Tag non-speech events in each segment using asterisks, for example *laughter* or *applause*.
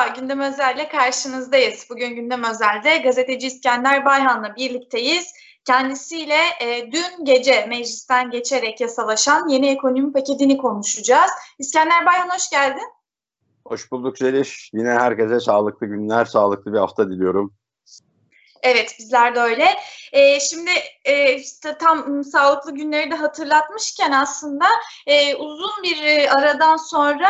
Merhaba, Gündem Özel'le karşınızdayız. Bugün Gündem Özel'de gazeteci İskender Bayhan'la birlikteyiz. Kendisiyle e, dün gece meclisten geçerek yasalaşan yeni ekonomi paketini konuşacağız. İskender Bayhan hoş geldin. Hoş bulduk Zeliş. Yine herkese sağlıklı günler, sağlıklı bir hafta diliyorum. Evet bizler de öyle. E, şimdi e, işte tam sağlıklı günleri de hatırlatmışken aslında e, uzun bir e, aradan sonra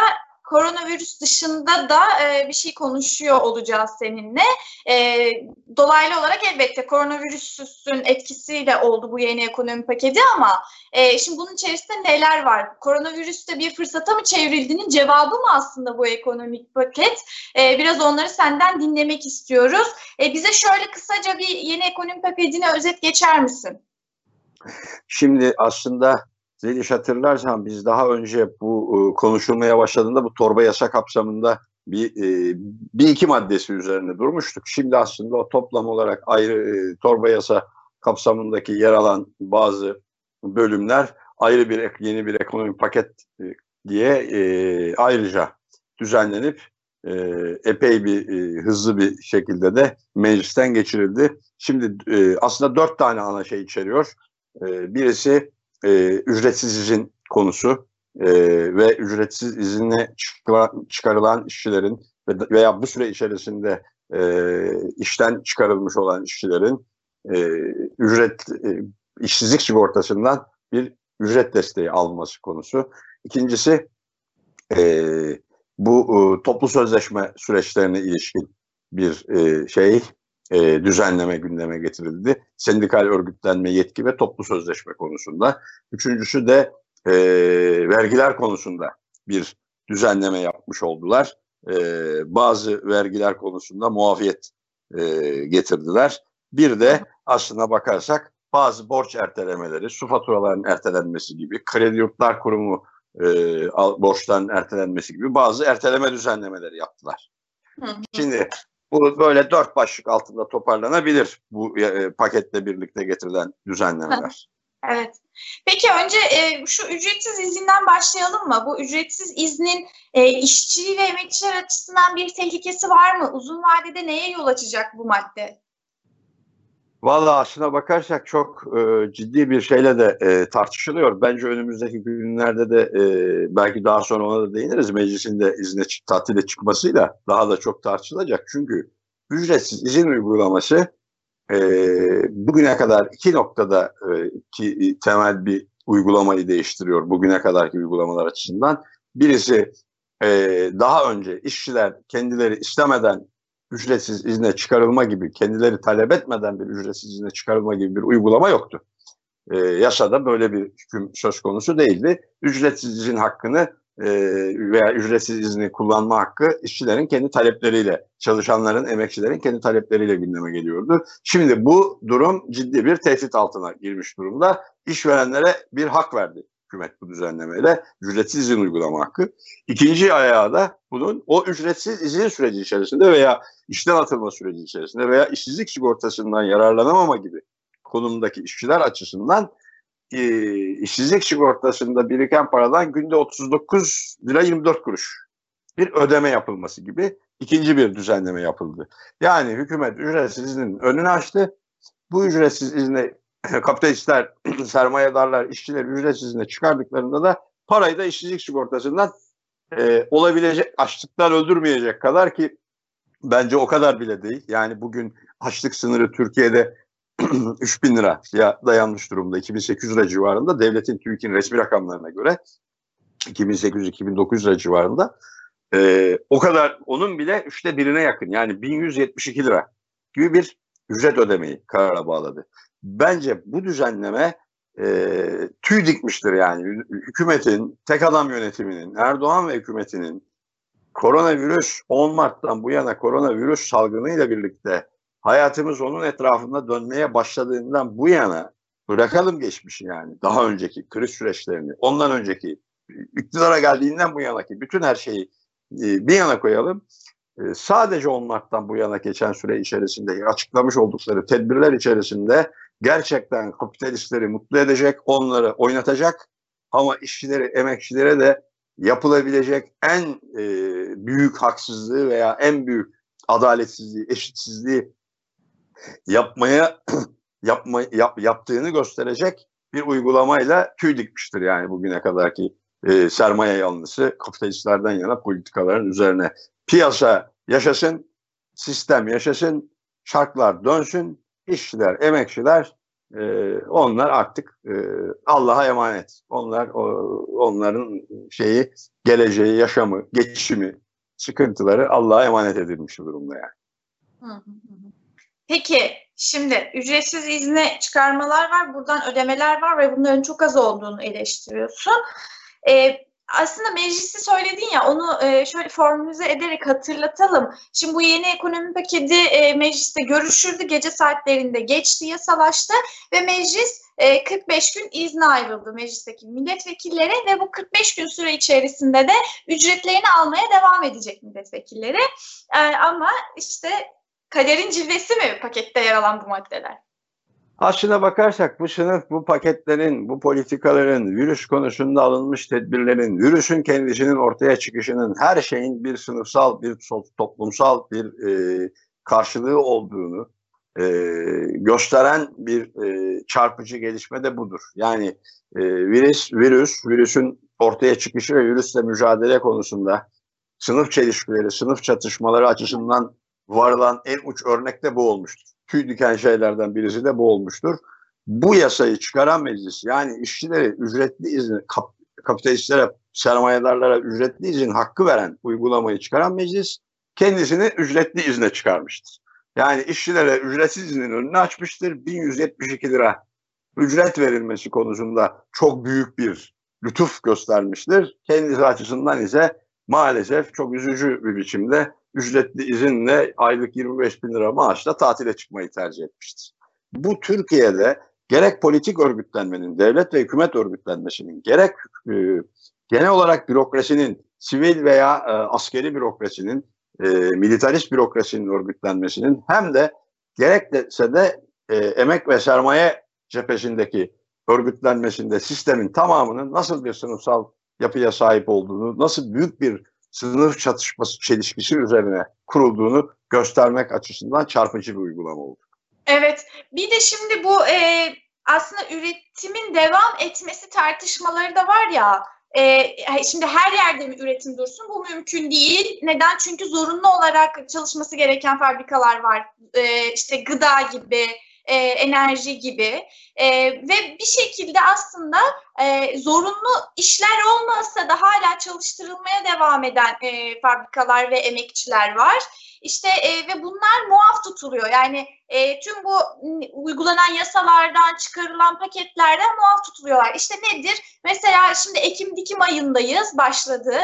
koronavirüs dışında da e, bir şey konuşuyor olacağız seninle. E, dolaylı olarak elbette koronavirüsün etkisiyle oldu bu yeni ekonomi paketi ama e, şimdi bunun içerisinde neler var? Koronavirüste bir fırsata mı çevrildiğinin cevabı mı aslında bu ekonomik paket? E, biraz onları senden dinlemek istiyoruz. E, bize şöyle kısaca bir yeni ekonomi paketine özet geçer misin? Şimdi aslında Zeliş hatırlarsan biz daha önce bu e, konuşulmaya başladığında bu torba yasa kapsamında bir, e, bir iki maddesi üzerine durmuştuk. Şimdi aslında o toplam olarak ayrı e, torba yasa kapsamındaki yer alan bazı bölümler ayrı bir yeni bir ekonomik paket diye ayrıca düzenlenip epey bir hızlı bir şekilde de meclisten geçirildi. Şimdi aslında dört tane ana şey içeriyor. birisi e, ücretsiz izin konusu e, ve ücretsiz izinle çıkarılan işçilerin veya bu süre içerisinde e, işten çıkarılmış olan işçilerin e, ücret e, işsizlik sigortasından bir ücret desteği alması konusu. İkincisi e, bu e, toplu sözleşme süreçlerine ilişkin bir e, şey e, düzenleme gündeme getirildi. Sendikal örgütlenme yetki ve toplu sözleşme konusunda. Üçüncüsü de e, vergiler konusunda bir düzenleme yapmış oldular. E, bazı vergiler konusunda muafiyet e, getirdiler. Bir de aslına bakarsak bazı borç ertelemeleri, su faturalarının ertelenmesi gibi, kredi yurtlar kurumu e, borçların ertelenmesi gibi bazı erteleme düzenlemeleri yaptılar. Hı hı. Şimdi bu böyle dört başlık altında toparlanabilir bu e, paketle birlikte getirilen düzenlemeler. Evet. Peki önce e, şu ücretsiz izinden başlayalım mı? Bu ücretsiz iznin e, işçi ve emekçiler açısından bir tehlikesi var mı? Uzun vadede neye yol açacak bu madde? Valla aslına bakarsak çok e, ciddi bir şeyle de e, tartışılıyor. Bence önümüzdeki günlerde de e, belki daha sonra ona da değiniriz. Meclisin de izne tatile çıkmasıyla daha da çok tartışılacak. Çünkü ücretsiz izin uygulaması e, bugüne kadar iki noktada e, ki temel bir uygulamayı değiştiriyor bugüne kadarki uygulamalar açısından. Birisi e, daha önce işçiler kendileri istemeden ücretsiz izne çıkarılma gibi, kendileri talep etmeden bir ücretsiz izne çıkarılma gibi bir uygulama yoktu. E, yasada böyle bir hüküm söz konusu değildi. Ücretsiz izin hakkını e, veya ücretsiz izni kullanma hakkı işçilerin kendi talepleriyle, çalışanların, emekçilerin kendi talepleriyle gündeme geliyordu. Şimdi bu durum ciddi bir tehdit altına girmiş durumda. İşverenlere bir hak verdi hükümet bu düzenlemeyle ücretsiz izin uygulama hakkı. İkinci ayağı da bunun o ücretsiz izin süreci içerisinde veya işten atılma süreci içerisinde veya işsizlik sigortasından yararlanamama gibi konumdaki işçiler açısından e, işsizlik sigortasında biriken paradan günde 39 lira 24 kuruş bir ödeme yapılması gibi ikinci bir düzenleme yapıldı. Yani hükümet ücretsiz iznin önünü açtı. Bu ücretsiz izne *laughs* kapitalistler, *clears throat* sermayedarlar, işçiler ücretsiz izne çıkardıklarında da parayı da işsizlik sigortasından e, olabilecek açlıktan öldürmeyecek kadar ki bence o kadar bile değil. Yani bugün açlık sınırı Türkiye'de *clears throat* 3000 lira ya dayanmış durumda 2800 lira civarında devletin TÜİK'in resmi rakamlarına göre 2800-2900 lira civarında e, o kadar onun bile üçte birine yakın yani 1172 lira gibi bir ücret ödemeyi karara bağladı. Bence bu düzenleme e, tüy dikmiştir yani hükümetin, tek adam yönetiminin, Erdoğan ve hükümetinin koronavirüs 10 Mart'tan bu yana koronavirüs salgınıyla birlikte hayatımız onun etrafında dönmeye başladığından bu yana bırakalım geçmişi yani daha önceki kriz süreçlerini, ondan önceki iktidara geldiğinden bu yanaki bütün her şeyi e, bir yana koyalım. E, sadece 10 Mart'tan bu yana geçen süre içerisinde açıklamış oldukları tedbirler içerisinde gerçekten kapitalistleri mutlu edecek, onları oynatacak ama işçileri, emekçilere de yapılabilecek en e, büyük haksızlığı veya en büyük adaletsizliği, eşitsizliği yapmaya *clears throat* yapma, yap, yaptığını gösterecek bir uygulamayla tüy dikmiştir yani bugüne kadarki e, sermaye yanlısı kapitalistlerden yana politikaların üzerine. Piyasa yaşasın, sistem yaşasın, şartlar dönsün, işçiler, emekçiler e, onlar artık e, Allah'a emanet. Onlar o, onların şeyi, geleceği, yaşamı, geçişimi, sıkıntıları Allah'a emanet edilmiş durumda yani. Peki şimdi ücretsiz izne çıkarmalar var, buradan ödemeler var ve bunların çok az olduğunu eleştiriyorsun. Ee, aslında meclisi söyledin ya onu e, şöyle formülize ederek hatırlatalım. Şimdi bu yeni ekonomi paketi e, mecliste görüşüldü. Gece saatlerinde geçti, yasalaştı ve meclis e, 45 gün izne ayrıldı meclisteki milletvekilleri ve bu 45 gün süre içerisinde de ücretlerini almaya devam edecek milletvekilleri. E, ama işte kaderin cilvesi mi pakette yer alan bu maddeler? Aslına bakarsak bu sınıf, bu paketlerin, bu politikaların, virüs konusunda alınmış tedbirlerin, virüsün kendisinin ortaya çıkışının her şeyin bir sınıfsal, bir toplumsal bir e, karşılığı olduğunu e, gösteren bir e, çarpıcı gelişme de budur. Yani e, virüs, virüs, virüsün ortaya çıkışı ve virüsle mücadele konusunda sınıf çelişkileri, sınıf çatışmaları açısından varılan en uç örnek de bu olmuştur tüy diken şeylerden birisi de bu olmuştur. Bu yasayı çıkaran meclis yani işçilere ücretli izin, kap, kapitalistlere, sermayedarlara ücretli izin hakkı veren uygulamayı çıkaran meclis kendisini ücretli izne çıkarmıştır. Yani işçilere ücretsiz iznin önünü açmıştır. 1172 lira ücret verilmesi konusunda çok büyük bir lütuf göstermiştir. Kendisi açısından ise maalesef çok üzücü bir biçimde ücretli izinle aylık 25 bin lira maaşla tatile çıkmayı tercih etmiştir. Bu Türkiye'de gerek politik örgütlenmenin, devlet ve hükümet örgütlenmesinin, gerek e, genel olarak bürokrasinin, sivil veya e, askeri bürokrasinin, e, militarist bürokrasinin örgütlenmesinin hem de gerekse de e, emek ve sermaye cephesindeki örgütlenmesinde sistemin tamamının nasıl bir sınıfsal yapıya sahip olduğunu, nasıl büyük bir sınıf çatışması çelişkisi üzerine kurulduğunu göstermek açısından çarpıcı bir uygulama oldu. Evet, bir de şimdi bu e, aslında üretimin devam etmesi tartışmaları da var ya. E, şimdi her yerde mi üretim dursun? Bu mümkün değil. Neden? Çünkü zorunlu olarak çalışması gereken fabrikalar var. E, işte gıda gibi, e, enerji gibi e, ve bir şekilde aslında e, zorunlu işler olmasa da hala çalıştırılmaya devam eden e, fabrikalar ve emekçiler var. İşte e, ve bunlar muaf tutuluyor. Yani e, tüm bu uygulanan yasalardan çıkarılan paketlerden muaf tutuluyorlar. İşte nedir? Mesela şimdi Ekim dikim ayındayız başladı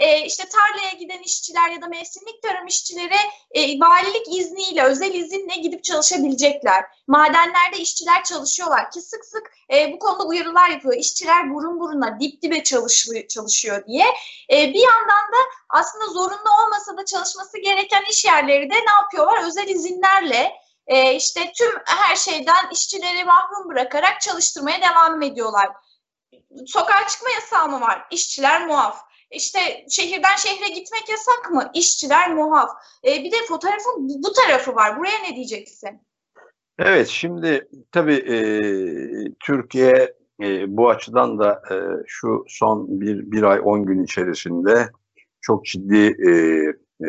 e, işte tarlaya giden işçiler ya da mevsimlik tarım işçileri e, valilik izniyle, özel izinle gidip çalışabilecekler. Madenlerde işçiler çalışıyorlar ki sık sık e, bu konuda uyarılar yapıyor. İşçiler burun buruna, dip dibe çalışıyor, çalışıyor diye. E, bir yandan da aslında zorunlu olmasa da çalışması gereken iş yerleri de ne yapıyorlar? Özel izinlerle e, işte tüm her şeyden işçileri mahrum bırakarak çalıştırmaya devam ediyorlar. Sokağa çıkma yasağı mı var? İşçiler muaf. İşte şehirden şehre gitmek yasak mı? İşçiler muhaf. E, bir de fotoğrafın bu tarafı var. Buraya ne diyeceksin? Evet şimdi tabii e, Türkiye e, bu açıdan da e, şu son bir, bir ay on gün içerisinde çok ciddi e, e,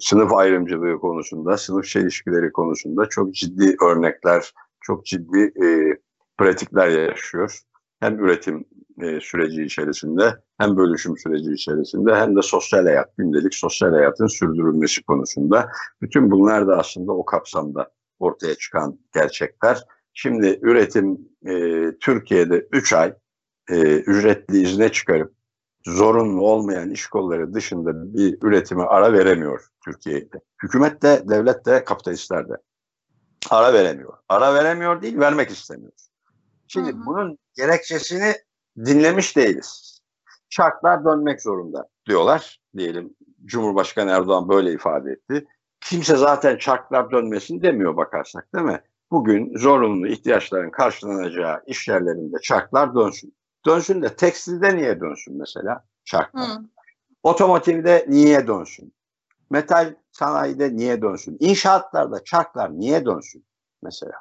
sınıf ayrımcılığı konusunda, sınıf çelişkileri konusunda çok ciddi örnekler, çok ciddi e, pratikler yaşıyor. Hem üretim e, süreci içerisinde hem bölüşüm süreci içerisinde hem de sosyal hayat, gündelik sosyal hayatın sürdürülmesi konusunda. Bütün bunlar da aslında o kapsamda ortaya çıkan gerçekler. Şimdi üretim e, Türkiye'de 3 ay e, ücretli izne çıkarıp zorunlu olmayan iş kolları dışında bir üretime ara veremiyor Türkiye'de. Hükümet de, devlet de, kapitalistler de ara veremiyor. Ara veremiyor değil, vermek istemiyor. Şimdi hı hı. bunun gerekçesini dinlemiş değiliz. Şartlar dönmek zorunda diyorlar diyelim. Cumhurbaşkanı Erdoğan böyle ifade etti. Kimse zaten şartlar dönmesin demiyor bakarsak değil mi? Bugün zorunlu ihtiyaçların karşılanacağı iş yerlerinde çarklar dönsün. Dönsün de tekstilde niye dönsün mesela? çarklar. Hmm. Otomotivde niye dönsün? Metal sanayide niye dönsün? İnşaatlarda çarklar niye dönsün mesela?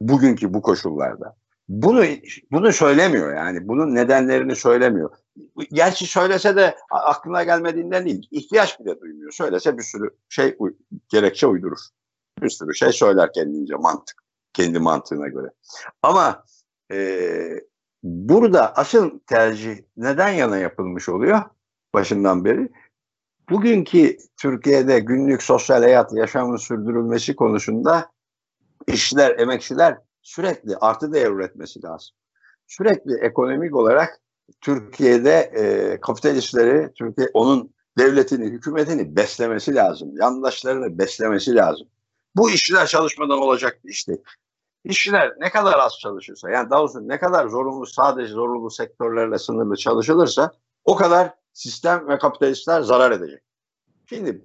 Bugünkü bu koşullarda. Bunu bunu söylemiyor yani. Bunun nedenlerini söylemiyor. Gerçi söylese de aklına gelmediğinden değil. ihtiyaç bile duymuyor. Söylese bir sürü şey gerekçe uydurur. Bir sürü şey söyler kendince mantık. Kendi mantığına göre. Ama e, burada asıl tercih neden yana yapılmış oluyor? Başından beri. Bugünkü Türkiye'de günlük sosyal hayat yaşamın sürdürülmesi konusunda işçiler, emekçiler sürekli artı değer üretmesi lazım. Sürekli ekonomik olarak Türkiye'de e, kapitalistleri, Türkiye onun devletini, hükümetini beslemesi lazım. Yandaşlarını beslemesi lazım. Bu işçiler çalışmadan olacak bir iş değil. İşçiler ne kadar az çalışırsa, yani daha doğrusu ne kadar zorunlu, sadece zorunlu sektörlerle sınırlı çalışılırsa o kadar sistem ve kapitalistler zarar edecek. Şimdi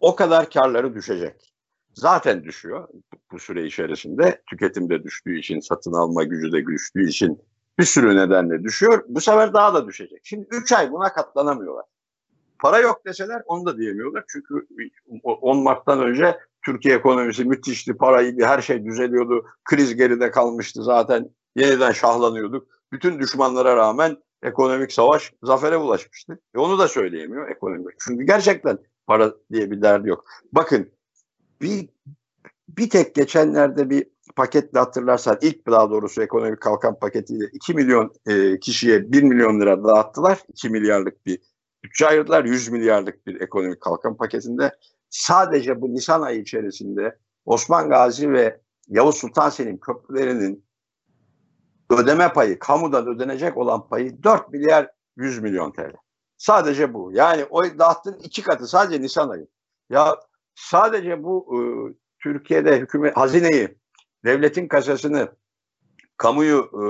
o kadar karları düşecek. Zaten düşüyor bu süre içerisinde. Tüketimde düştüğü için, satın alma gücü de düştüğü için bir sürü nedenle düşüyor. Bu sefer daha da düşecek. Şimdi 3 ay buna katlanamıyorlar. Para yok deseler onu da diyemiyorlar. Çünkü 10 Mart'tan önce Türkiye ekonomisi müthişti, para iyiydi, her şey düzeliyordu. Kriz geride kalmıştı zaten. Yeniden şahlanıyorduk. Bütün düşmanlara rağmen ekonomik savaş zafere ulaşmıştı. E onu da söyleyemiyor ekonomik. Çünkü gerçekten para diye bir derdi yok. Bakın bir bir tek geçenlerde bir paketle hatırlarsan ilk daha doğrusu ekonomik kalkan paketiyle 2 milyon e, kişiye 1 milyon lira dağıttılar. 2 milyarlık bir bütçe ayırdılar. 100 milyarlık bir ekonomik kalkan paketinde. Sadece bu Nisan ayı içerisinde Osman Gazi ve Yavuz Sultan Selim köprülerinin ödeme payı, kamudan ödenecek olan payı 4 milyar 100 milyon TL. Sadece bu. Yani o dağıttığın iki katı sadece Nisan ayı. Ya sadece bu e, Türkiye'de hükümet hazineyi, devletin kasasını, kamuyu e,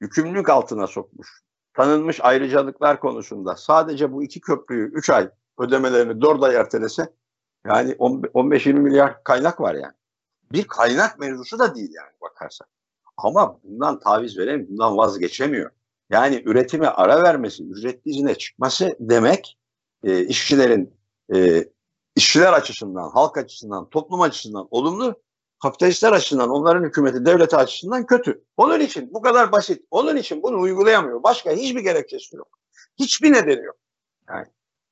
yükümlülük altına sokmuş. Tanınmış ayrıcalıklar konusunda sadece bu iki köprüyü 3 ay ödemelerini 4 ay ertelese yani 15-20 milyar kaynak var yani. Bir kaynak mevzusu da değil yani bakarsak. Ama bundan taviz veremiyor, bundan vazgeçemiyor. Yani üretime ara vermesi, ücretli izine çıkması demek e, işçilerin e, işçiler açısından, halk açısından, toplum açısından olumlu, kapitalistler açısından, onların hükümeti, devleti açısından kötü. Onun için bu kadar basit. Onun için bunu uygulayamıyor. Başka hiçbir gerekçesi yok. Hiçbir nedeni yok. Yani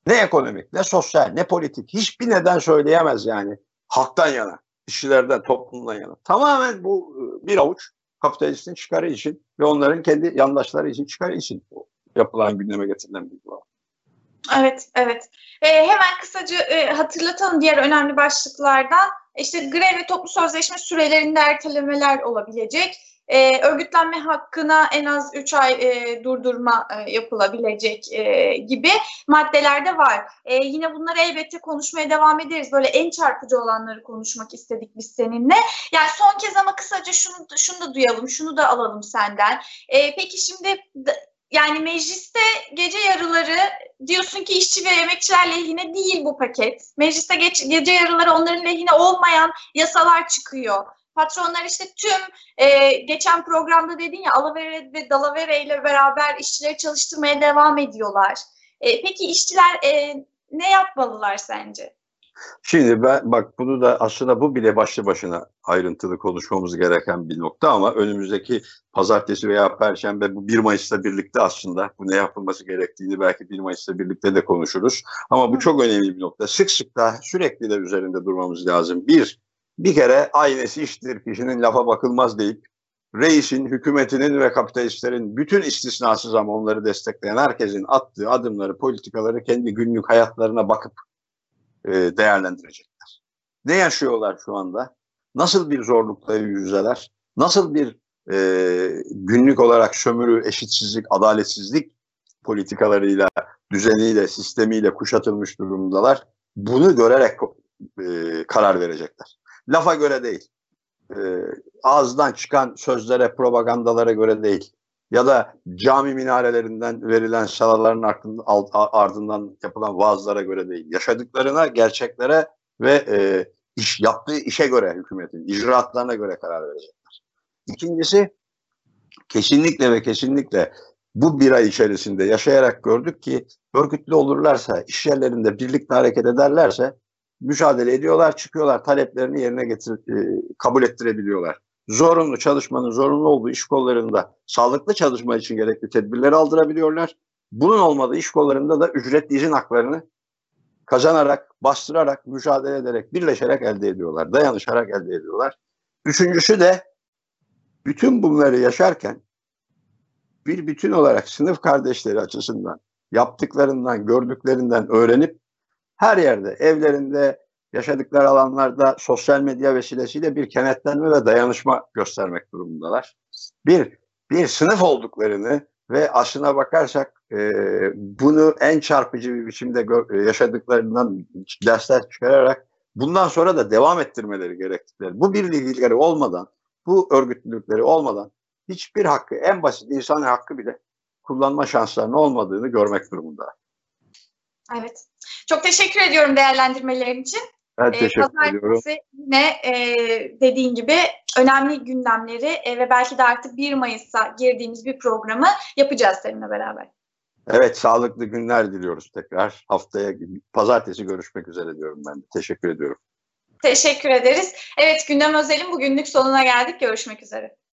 ne ekonomik, ne sosyal, ne politik hiçbir neden söyleyemez yani halktan yana, işçilerden, toplumdan yana. Tamamen bu e, bir avuç kapitalistin çıkarı için ve onların kendi yandaşları için çıkarı için yapılan gündeme getirilen bir durum. Evet, evet. E, hemen kısaca e, hatırlatalım diğer önemli başlıklardan. İşte grev ve toplu sözleşme sürelerinde ertelemeler olabilecek. E, örgütlenme hakkına en az 3 ay e, durdurma e, yapılabilecek e, gibi maddeler de var. E, yine bunları elbette konuşmaya devam ederiz. Böyle en çarpıcı olanları konuşmak istedik biz seninle. Yani son kez ama kısaca şunu, şunu da duyalım, şunu da alalım senden. E, peki şimdi yani mecliste gece yarıları diyorsun ki işçi ve emekçiler lehine değil bu paket. Mecliste geç, gece yarıları onların lehine olmayan yasalar çıkıyor. Patronlar işte tüm e, geçen programda dedin ya Alavere ve Dalavere ile beraber işçileri çalıştırmaya devam ediyorlar. E, peki işçiler e, ne yapmalılar sence? Şimdi ben bak bunu da aslında bu bile başlı başına ayrıntılı konuşmamız gereken bir nokta ama önümüzdeki pazartesi veya perşembe bu 1 Mayıs'ta birlikte aslında bu ne yapılması gerektiğini belki 1 Mayıs'ta birlikte de konuşuruz. Ama bu çok önemli bir nokta. Sık sık da sürekli de üzerinde durmamız lazım. Bir, bir kere aynesi iştir kişinin lafa bakılmaz deyip reisin, hükümetinin ve kapitalistlerin bütün istisnasız ama onları destekleyen herkesin attığı adımları, politikaları kendi günlük hayatlarına bakıp e, değerlendirecekler. Ne yaşıyorlar şu anda? Nasıl bir zorlukla yüzeler? Nasıl bir e, günlük olarak sömürü, eşitsizlik, adaletsizlik politikalarıyla, düzeniyle, sistemiyle kuşatılmış durumdalar? Bunu görerek e, karar verecekler. Lafa göre değil. E, ağızdan çıkan sözlere, propagandalara göre değil ya da cami minarelerinden verilen şalaların ardından yapılan vaazlara göre değil. Yaşadıklarına, gerçeklere ve e, iş yaptığı işe göre hükümetin, icraatlarına göre karar verecekler. İkincisi kesinlikle ve kesinlikle bu bir ay içerisinde yaşayarak gördük ki örgütlü olurlarsa, iş yerlerinde birlikte hareket ederlerse mücadele ediyorlar, çıkıyorlar, taleplerini yerine getir, e, kabul ettirebiliyorlar. Zorunlu çalışmanın zorunlu olduğu iş kollarında sağlıklı çalışma için gerekli tedbirleri aldırabiliyorlar. Bunun olmadığı iş kollarında da ücretli izin haklarını kazanarak, bastırarak, mücadele ederek, birleşerek elde ediyorlar. Dayanışarak elde ediyorlar. Üçüncüsü de bütün bunları yaşarken bir bütün olarak sınıf kardeşleri açısından yaptıklarından, gördüklerinden öğrenip her yerde, evlerinde, yaşadıkları alanlarda sosyal medya vesilesiyle bir kenetlenme ve dayanışma göstermek durumundalar. Bir, bir sınıf olduklarını ve aslına bakarsak e, bunu en çarpıcı bir biçimde gör, yaşadıklarından dersler çıkararak bundan sonra da devam ettirmeleri gerektikleri. Bu birlikleri olmadan, bu örgütlülükleri olmadan hiçbir hakkı, en basit insan hakkı bile kullanma şanslarının olmadığını görmek durumunda. Evet. Çok teşekkür ediyorum değerlendirmelerin için. Ben ee, teşekkür ediyorum. Yine e, dediğin gibi önemli gündemleri e, ve belki de artık 1 Mayıs'a girdiğimiz bir programı yapacağız seninle beraber. Evet, sağlıklı günler diliyoruz tekrar. Haftaya, pazartesi görüşmek üzere diyorum ben de. Teşekkür ediyorum. Teşekkür ederiz. Evet, gündem özelin bugünlük sonuna geldik. Görüşmek üzere.